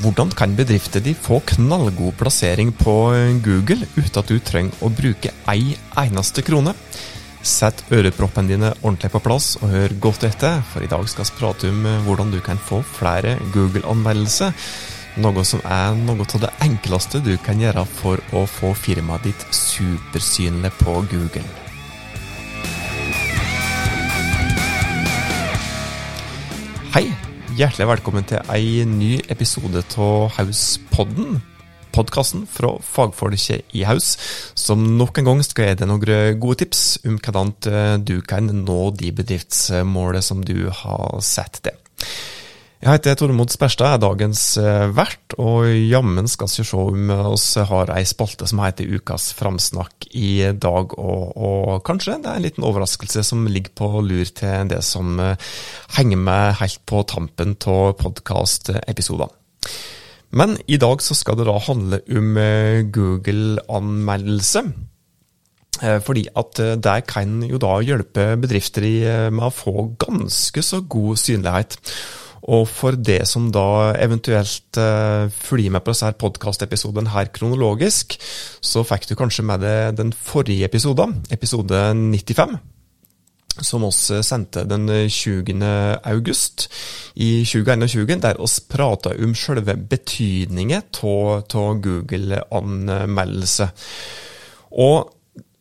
Hvordan kan bedrifter de få knallgod plassering på Google uten at du trenger å bruke ei eneste krone? Sett øreproppene dine ordentlig på plass og hør godt etter, for i dag skal vi prate om hvordan du kan få flere Google-anmeldelser. Noe som er noe av det enkleste du kan gjøre for å få firmaet ditt supersynlig på Google. Hei! Hjertelig velkommen til ei ny episode av Hauspodden. Podkasten fra fagfolket i Haus, som nok en gang skal gi deg noen gode tips om hvordan du kan nå de bedriftsmålene som du har sett det. Jeg heter Tormod Sperstad, er dagens eh, vert, og jammen skal vi se om oss har ei spalte som heter Ukas framsnakk i dag. Og, og, kanskje det er en liten overraskelse som ligger på lur til det som eh, henger med helt på tampen av podkastepisodene. Men i dag så skal det da handle om eh, Google-anmeldelse. Fordi at det kan jo da hjelpe bedrifter med å få ganske så god synlighet. Og for det som da eventuelt uh, følger med på disse podkastepisodene her kronologisk, så fikk du kanskje med deg den forrige episoden, episode 95 som oss sendte den 20. august i 2021, der oss prata om selve betydningen av Google-anmeldelse. Og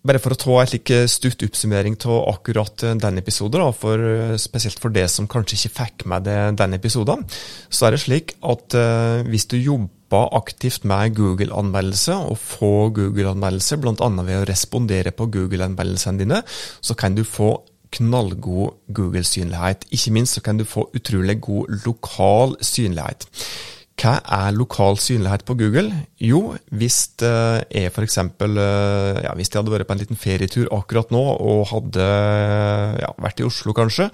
bare for å ta en slik stutt oppsummering av akkurat den episoden, for, spesielt for det som kanskje ikke fikk med deg den episoden, så er det slik at hvis du jobber aktivt med Google-anmeldelse, og få Google-anmeldelse bl.a. ved å respondere på Google-anmeldelsene dine, så kan du få knallgod Google-synlighet. Ikke minst så kan du få utrolig god lokal synlighet. Hva er lokal synlighet på Google? Jo, hvis jeg f.eks. Eh, ja, hvis jeg hadde vært på en liten ferietur akkurat nå og hadde ja, vært i Oslo kanskje,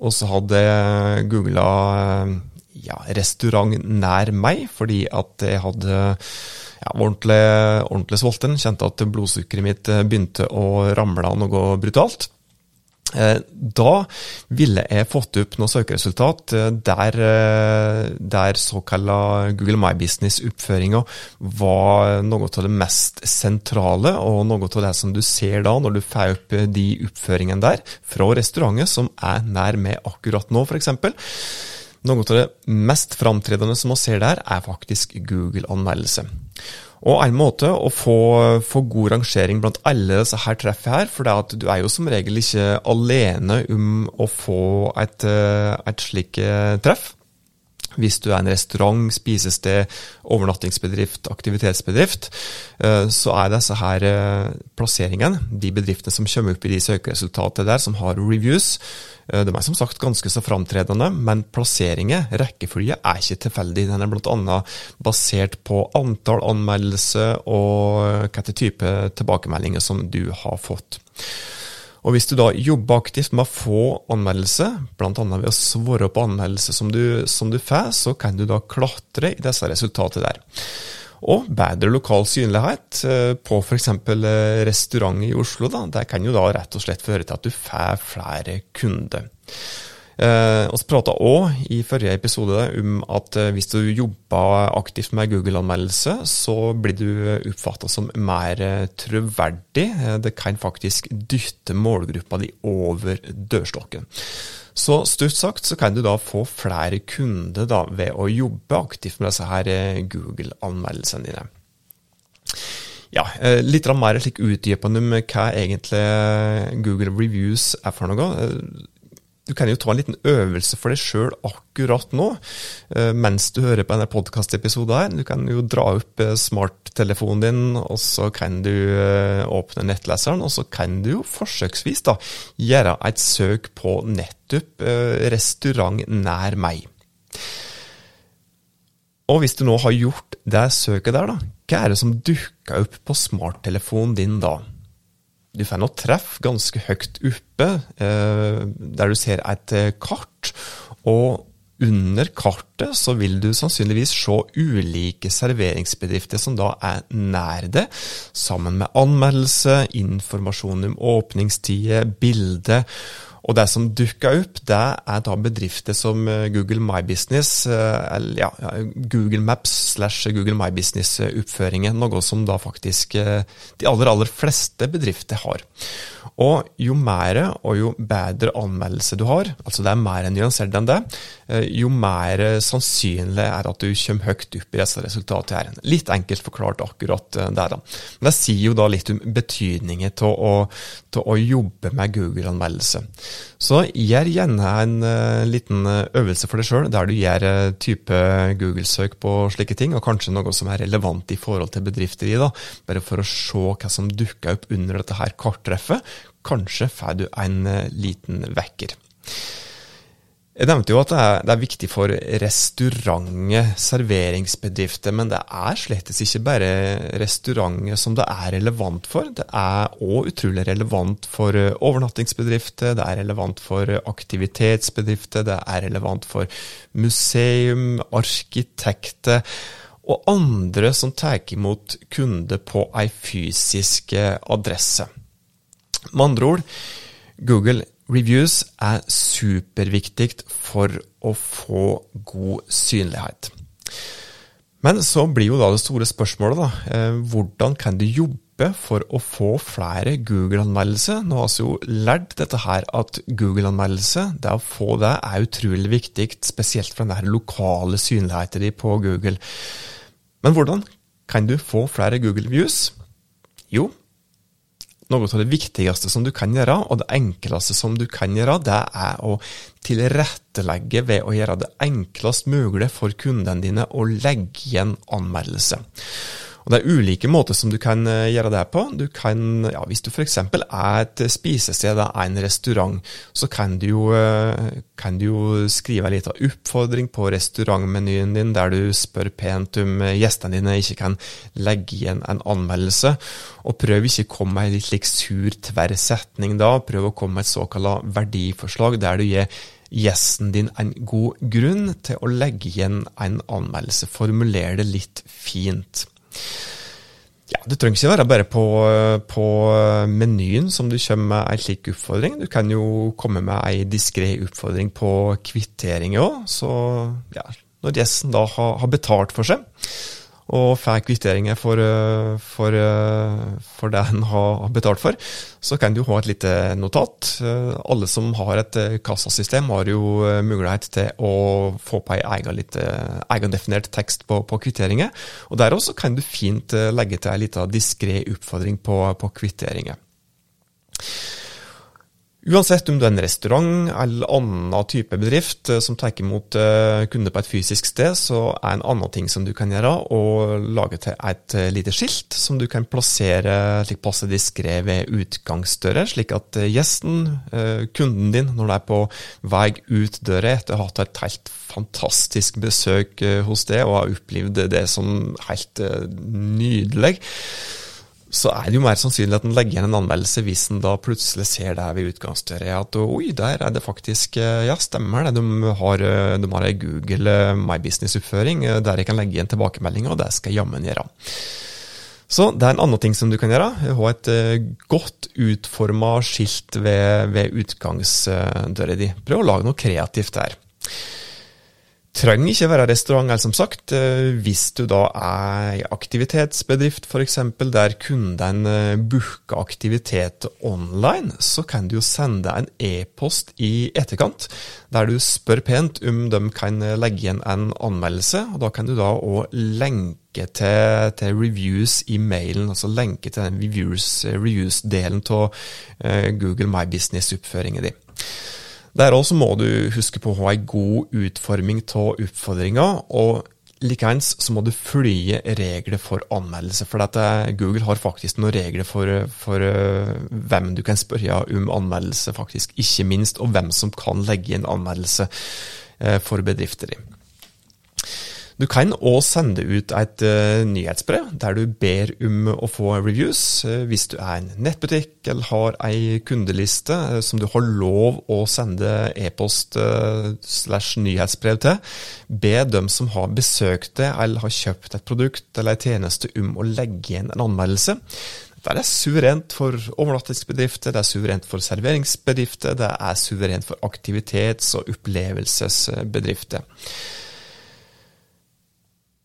og så hadde jeg googla ja, restaurant nær meg fordi at jeg hadde ja, ordentlig, ordentlig sulten, kjente at blodsukkeret mitt begynte å ramle av noe brutalt. Eh, da ville jeg fått opp noen søkeresultat eh, der, eh, der såkalla Google My Business-oppføringa var noe av det mest sentrale, og noe av det som du ser da når du får opp de oppføringene der, fra restauranter som er nær meg akkurat nå, f.eks. Noe av det mest framtredende som vi ser der, er faktisk Google-anmeldelse. Og en måte å få, få, god rangering blant alle disse her treffene her, for du er jo som regel ikke alene om å få et, eh, et slikt treff. Hvis du er en restaurant, spisested, overnattingsbedrift, aktivitetsbedrift, eh, så er disse her plasseringene, de bedriftene som kommer opp i de søkeresultatene der, som har reviews, Eh, de er som sagt ganske så framtredende, men plasseringen, rekkefølge, er ikke tilfeldig. Den er bl.a. basert på antall anmeldelser og hvilken type tilbakemeldinger som du har fått. Og Hvis du da jobber aktivt med å få anmeldelser, bl.a. ved å svare på anmeldelser som du, som du får, så kan du da klatre i disse resultatene der. Og bedre lokal synlighet eh, på f.eks. Eh, restaurant i Oslo. Da. Det kan jo da rett og slett føre til at du får flere kunder. Eh, vi prata òg i forrige episode om at eh, hvis du jobber aktivt med Google-anmeldelse, så blir du oppfatta som mer troverdig. Det kan faktisk dytte målgruppa di over dørstokken. Så stort sagt så kan du da få flere kunder da, ved å jobbe aktivt med disse eh, Google-anmeldelsene dine. Ja, eh, litt mer slik utdypende om hva egentlig Google Reviews er for noe. Du kan jo ta en liten øvelse for deg sjøl akkurat nå, eh, mens du hører på denne podkastepisoden her. Du kan jo dra opp eh, smarttelefonen din, og så kan du eh, åpne nettleseren, og så kan du jo forsøksvis da gjøre et søk på nettopp restaurant nær meg. Og hvis du nå har gjort det søket der, da, hva er det som dukker opp på smarttelefonen din da? Du får noe treff ganske høyt oppe, eh, der du ser et eh, kart. og under kartet så vil du sannsynligvis se ulike serveringsbedrifter som da er nær det, sammen med anmeldelse, informasjon om åpningstider, bilde. Og det som dukker opp, det er da bedrifter som eh, Google My Business, eh, eller ja, Google Maps slash Google My Business-oppføringen. Noe som da faktisk eh, de aller, aller fleste bedrifter har. Og jo mer og jo bedre anmeldelse du har, altså det er mer nyansert enn det, jo mer sannsynlig er at du kommer høyt opp i disse resultatene her. Litt enkelt forklart akkurat der, da. Men det sier jo da litt om betydningen av å, å, jobbe med Google-anmeldelse. Så gjør gjerne en uh, liten eh, øvelse for deg sjøl, der du gjør uh, type Google-søk på slike ting, og kanskje noe som er relevant i forhold til bedrifter i, da, bare for å se hva som dukker opp under dette her karttreffet. Kanskje får du en uh, liten vekker. Jeg nevnte jo at det er, det er viktig for restauranter, serveringsbedrifter, men det er slettes ikke bare restauranter som det er relevant for. Det er òg utrolig relevant for overnattingsbedrifter, det er relevant for aktivitetsbedrifter, det er relevant for museum, arkitekter og andre som tar imot kunder på ei fysisk adresse. Med andre ord, Google Reviews er superviktig for å få god synlighet. Men så blir jo da det store spørsmålet, da. Eh, hvordan kan du jobbe for å få flere Google-anmeldelser? Nå har vi jo lært dette her at Google-anmeldelse, det å få det, er utrolig viktig, spesielt for den lokale synligheten din på Google. Men hvordan kan du få flere Google views? Jo, noe av det viktigste som du kan gjøre, og det enkleste som du kan gjøre, det er å tilrettelegge ved å gjøre det enklest mulig for kundene dine å legge igjen anmeldelse. Og Det er ulike måter som du kan eh, gjøre det på. Du kan, ja, Hvis du f.eks. er et spisested en restaurant, så kan du, jo, eh, kan du jo skrive en liten oppfordring på restaurantmenyen din der du spør pent om gjestene dine ikke kan legge igjen en anmeldelse. Og prøv ikke å komme med en litt like sur, tverr setning da. Prøv å komme med et såkalt verdiforslag der du gir gjesten din en god grunn til å legge igjen en anmeldelse. Formuler det litt fint. Ja, Det trenger ikke være bare på, på, menyen som du kommer med en slik oppfordring. Du kan jo komme med en diskré oppfordring på kvittering òg. Så ja, når gjesten da har, har betalt for seg, og får kvitteringer for, eh, for, eh, for, det en har betalt for, så kan du ha et lite notat. Eh, alle som har et kassasystem, har jo mulighet til å få på ei egen, egendefinert tekst på, på kvitteringer. Og Der også kan du fint legge til ei lita diskré oppfordring på, på kvitteringer. Uansett om du er en restaurant eller annen type bedrift eh, som tar imot eh, kunder på et fysisk sted, så er en annen ting som du kan gjøre, å lage til et eh, lite skilt som du kan plassere slik passe diskré ved utgangsdøra, slik at gjesten, kunden din, når du er på vei ut døra etter å ha hatt et helt fantastisk besøk hos deg og har opplevd det som helt nydelig, så er det jo mer sannsynlig at en legger igjen en anmeldelse hvis en da plutselig ser det her ved utgangsdøra at oi, der er det faktisk eh, Ja, stemmer det, de har, eh, de har ei Google eh, My Business-oppføring der jeg kan legge igjen tilbakemeldinger, og det skal jeg jammen gjøre. Så det er en annen ting som du kan gjøre. Ha et godt utforma skilt ved, ved utgangsdøra di. Prøv å lage noe kreativt der trenger ikke være restaurant, eller som sagt. Eh, hvis du da er i aktivitetsbedrift f.eks., der kundene eh, booker aktivitet online, så kan du jo sende en e-post i etterkant, der du spør pent om de kan legge igjen en anmeldelse. og Da kan du da òg lenke til, til, reviews i mailen, altså lenke til den reviews-delen reviews av Google My Business-oppføringen din. Der òg må du huske på å ha ei god utforming av oppfordringa, og likeens så må du følge regler for anmeldelse. For dette, Google har faktisk noen regler for, for uh, hvem du kan spørre om anmeldelse, faktisk. Ikke minst, og hvem som kan legge inn anmeldelse uh, for bedrifter din. Du kan òg sende ut et uh, nyhetsbrev der du ber om å få reviews. Uh, hvis du er en nettbutikk eller har ei kundeliste uh, som du har lov å sende e-post slash nyhetsbrev til, be dem som har besøkt det eller har kjøpt et produkt eller en tjeneste om å legge igjen en anmeldelse. Det er suverent for overnattingsbedrifter, det er suverent for serveringsbedrifter, det er suverent for aktivitets- og opplevelsesbedrifter.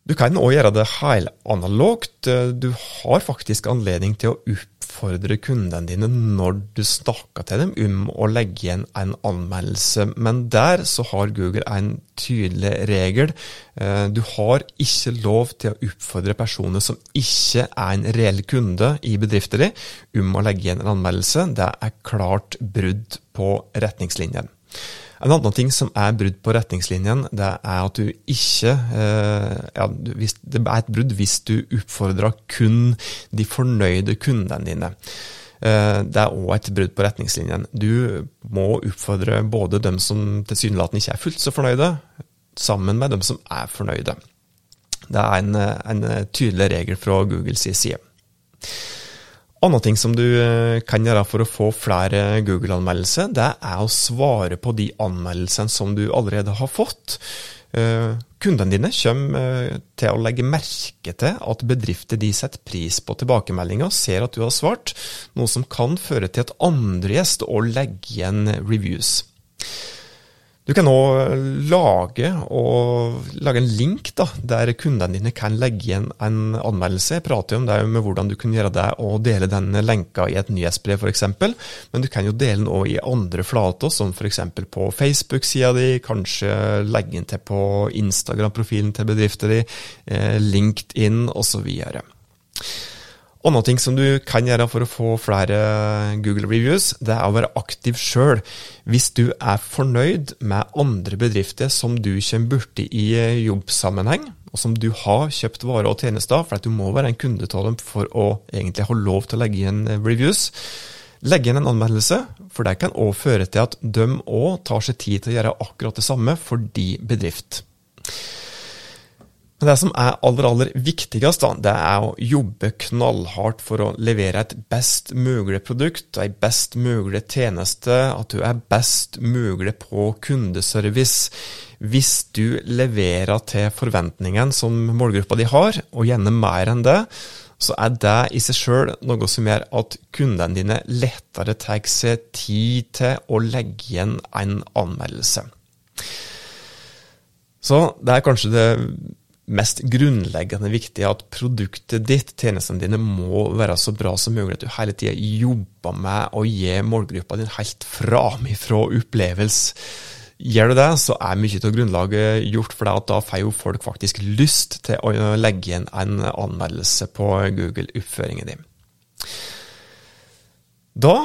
Du kan òg gjøre det helanalogt. Du har faktisk anledning til å oppfordre kundene dine når du snakker til dem om å legge igjen en anmeldelse, men der så har Google en tydelig regel. Eh, du har ikke lov til å oppfordre personer som ikke er en reell kunde i bedriften din, om å legge igjen en anmeldelse. Det er klart brudd på retningslinjene. En annen ting som er brudd på retningslinjen, det er at du ikke eh, ja, Det er et brudd hvis du oppfordrer kun de fornøyde kundene dine. Eh, det er òg et brudd på retningslinjen. Du må oppfordre både dem som tilsynelatende ikke er fullt så fornøyde, sammen med dem som er fornøyde. Det er en, en tydelig regel fra Googles side. Andre ting som du eh, kan gjøre for å få flere Google-anmeldelser, det er å svare på de anmeldelsene som du allerede har fått. Eh, kundene dine kommer eh, til å legge merke til at bedrifter de setter pris på tilbakemeldinger, ser at du har svart, noe som kan føre til at andre gjester å legge igjen reviews. Du kan nå lage, lage, en link da, der kundene dine kan legge igjen en anmeldelse. Jeg prater jo om det med hvordan du kan gjøre det og dele den lenka i et nyhetsbrev f.eks. Men du kan jo dele den òg i andre flater, som f.eks. på Facebook-sida di, kanskje legge den til på Instagram-profilen til bedriften din, eh, LinkedIn osv. Andre ting som du kan gjøre for å få flere Google reviews, det er å være aktiv sjøl. Hvis du er fornøyd med andre bedrifter som du kommer borti i jobbsammenheng, og som du har kjøpt varer og tjenester, for at du må være en kunde av dem for å egentlig ha lov til å legge igjen reviews, legg igjen en anmeldelse, for det kan òg føre til at de òg tar seg tid til å gjøre akkurat det samme for de bedrift. Men det som er aller, aller viktigst, da, det er å jobbe knallhardt for å levere et best mulig produkt, ei best mulig tjeneste, at du er best mulig på kundeservice. Hvis du leverer til forventningene som målgruppa di har, og gjerne mer enn det, så er det i seg sjøl noe som gjør at kundene dine lettere tar seg tid til å legge igjen en anmeldelse. Så det er kanskje det mest grunnleggende viktig at produktet ditt, tjenestene dine, må være så bra som mulig. At du hele tida jobber med å gi målgruppa din helt framifrå opplevelse. Gjør du det, så er mye av grunnlaget gjort, for da får jo folk faktisk lyst til å legge igjen en anmeldelse på Google-oppføringen din. Da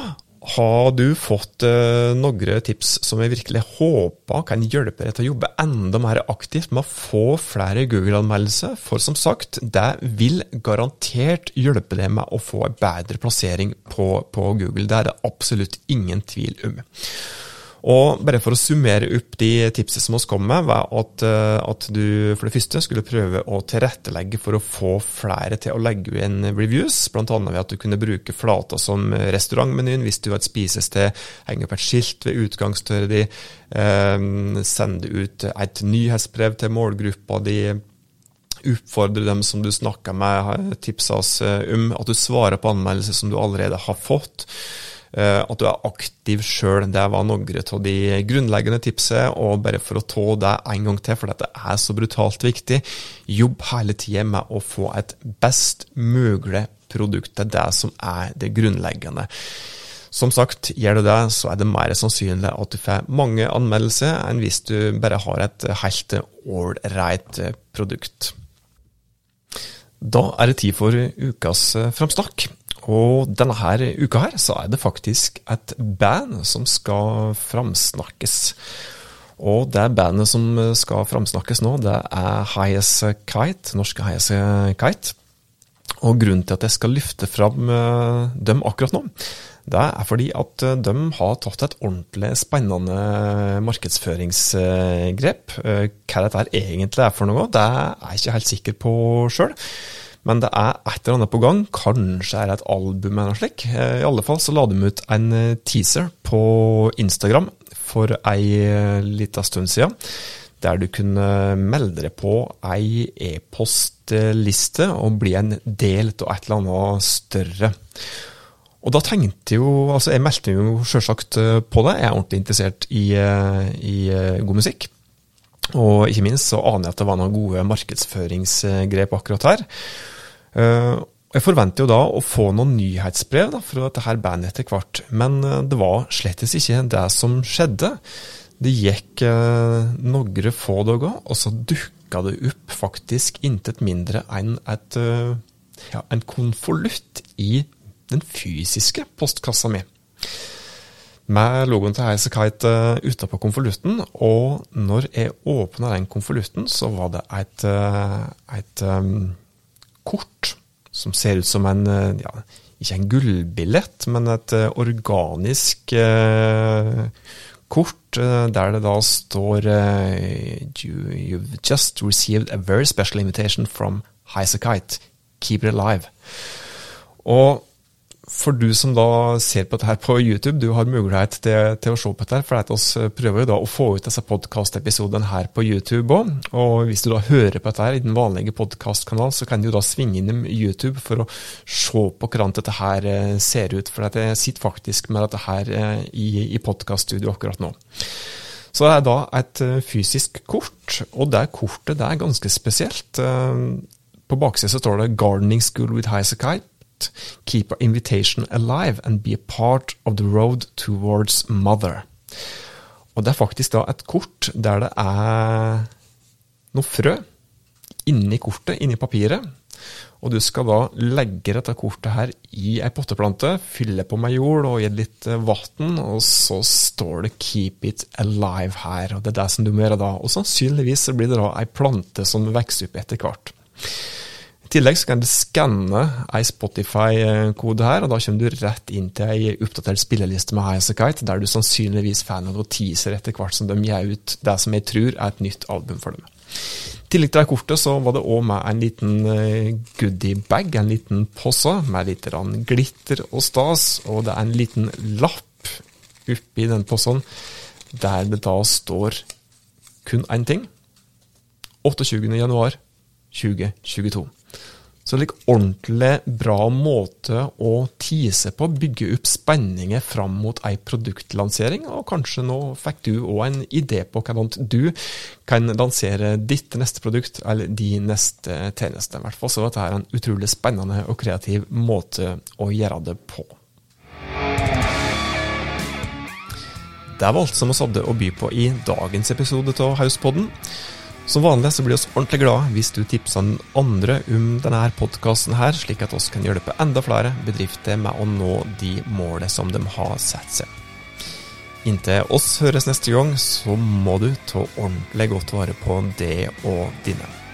har du fått uh, noen tips som jeg virkelig håper kan hjelpe deg til å jobbe enda mer aktivt med å få flere Google-anmeldelser? For som sagt, det vil garantert hjelpe deg med å få en bedre plassering på, på Google. Det er det absolutt ingen tvil om. Og bare for å summere opp de tipsene som vi kom med, var at, eh, at, du for det første skulle prøve å tilrettelegge for å få flere til å legge inn reviews, bl.a. ved at du kunne bruke flata som restaurantmenyen hvis du har et spisested, henge opp et skilt ved utgangsdøra di, eh, sende ut et nyhetsbrev til målgruppa di oppfordre dem som du snakker med, tipse oss eh, om, at du svarer på anmeldelser som du allerede har fått. Eh, at du er aktiv sjøl. Det var noen av de grunnleggende tipsene. Og bare for å ta det en gang til, for dette er så brutalt viktig, jobb hele tida med å få et best mulig produkt. Det er det som er det grunnleggende. Som sagt, gjør du det, så er det mer sannsynlig at du får mange anmeldelser enn hvis du bare har et helt ålreit produkt. Da er det tid for ukas framsnakk. Og denne uka her så er det faktisk et band som skal framsnakkes. Og det bandet som skal framsnakkes nå, det er Highas Kite, norske Highas Kite. Og grunnen til at jeg skal løfte fram eh, dem akkurat nå, det er fordi at de har tatt et ordentlig spennende markedsføringsgrep. Eh, hva dette egentlig er for noe, det er jeg ikke helt sikker på sjøl. Men det er et eller annet på gang. Kanskje er det et album eller noe slikt. Eh, I alle fall så la de ut en eh, teaser på Instagram for ei eh, lita stund siden. Der du kunne melde deg på ei e-postliste og bli en del av et eller annet større. Og da tenkte jo Altså, jeg meldte jo sjølsagt på det. Jeg er ordentlig interessert i, i god musikk. Og ikke minst så aner jeg at det var noen gode markedsføringsgrep akkurat her. Jeg forventer jo da å få noen nyhetsbrev da, fra dette her bandet etter hvert, men det var slettes ikke det som skjedde. Det gikk eh, noen få dager, og så dukka det opp faktisk intet mindre enn et, ja, en konvolutt i den fysiske postkassa mi. Med logoen til Highasakite utapå konvolutten, og når jeg åpna den konvolutten, så var det et, et um, kort som ser ut som en uh, ja, ikke en gullbillett, men et uh, organisk uh, kort uh, der det da står you, You've just received a very special invitation from Highasakite. Keep it alive. Og for du som da ser på dette her på YouTube, du har mulighet til, til å se på dette. For vi prøver jo da å få ut disse podkastepisodene her på YouTube òg. Og hvis du da hører på dette her i den vanlige podkastkanalen, så kan du da svinge innom YouTube for å se på hvordan dette her eh, ser ut. For jeg sitter faktisk med dette her eh, i, i podkaststudio akkurat nå. Så det er da et eh, fysisk kort, og det kortet det er ganske spesielt. På baksiden så står det 'Gardening School with Highasakite'. Keep our invitation alive and be a part of the road towards mother. Og det er faktisk da et kort der det er noe frø inni kortet, inni papiret. Og du skal da legge dette kortet her i ei potteplante, fylle på med jord og gi litt eh, vann, og så står det 'keep it alive' her. Og det er det som du må gjøre da. Og sannsynligvis blir det da ei plante som vokser opp etter hvert. I tillegg så kan du skanne ei Spotify-kode her, og da kommer du rett inn til ei oppdatert spilleliste med Highasakite, der du sannsynligvis får noen teaser etter hvert som de gir ut det som jeg tror er et nytt album for dem. I tillegg til det kortet så var det òg med en liten eh, goodiebag, en liten posse med litt glitter og stas, og det er en liten lapp oppi den posen der det da står kun én ting. 28. januar 2022. Så en ordentlig bra måte å tease på, bygge opp spenninger fram mot ei produktlansering. Og kanskje nå fikk du òg en idé på hvordan du kan lansere ditt neste produkt eller din neste tjeneste. I hvert fall så dette er en utrolig spennende og kreativ måte å gjøre det på. Det var alt som vi hadde å by på i dagens episode av Hauspodden. Som vanlig så blir vi ordentlig glad hvis du tipser den andre om denne podkasten slik at oss kan hjelpe enda flere bedrifter med å nå de målene som de har satt seg. Inntil oss høres neste gang, så må du ta ordentlig godt vare på det og dine.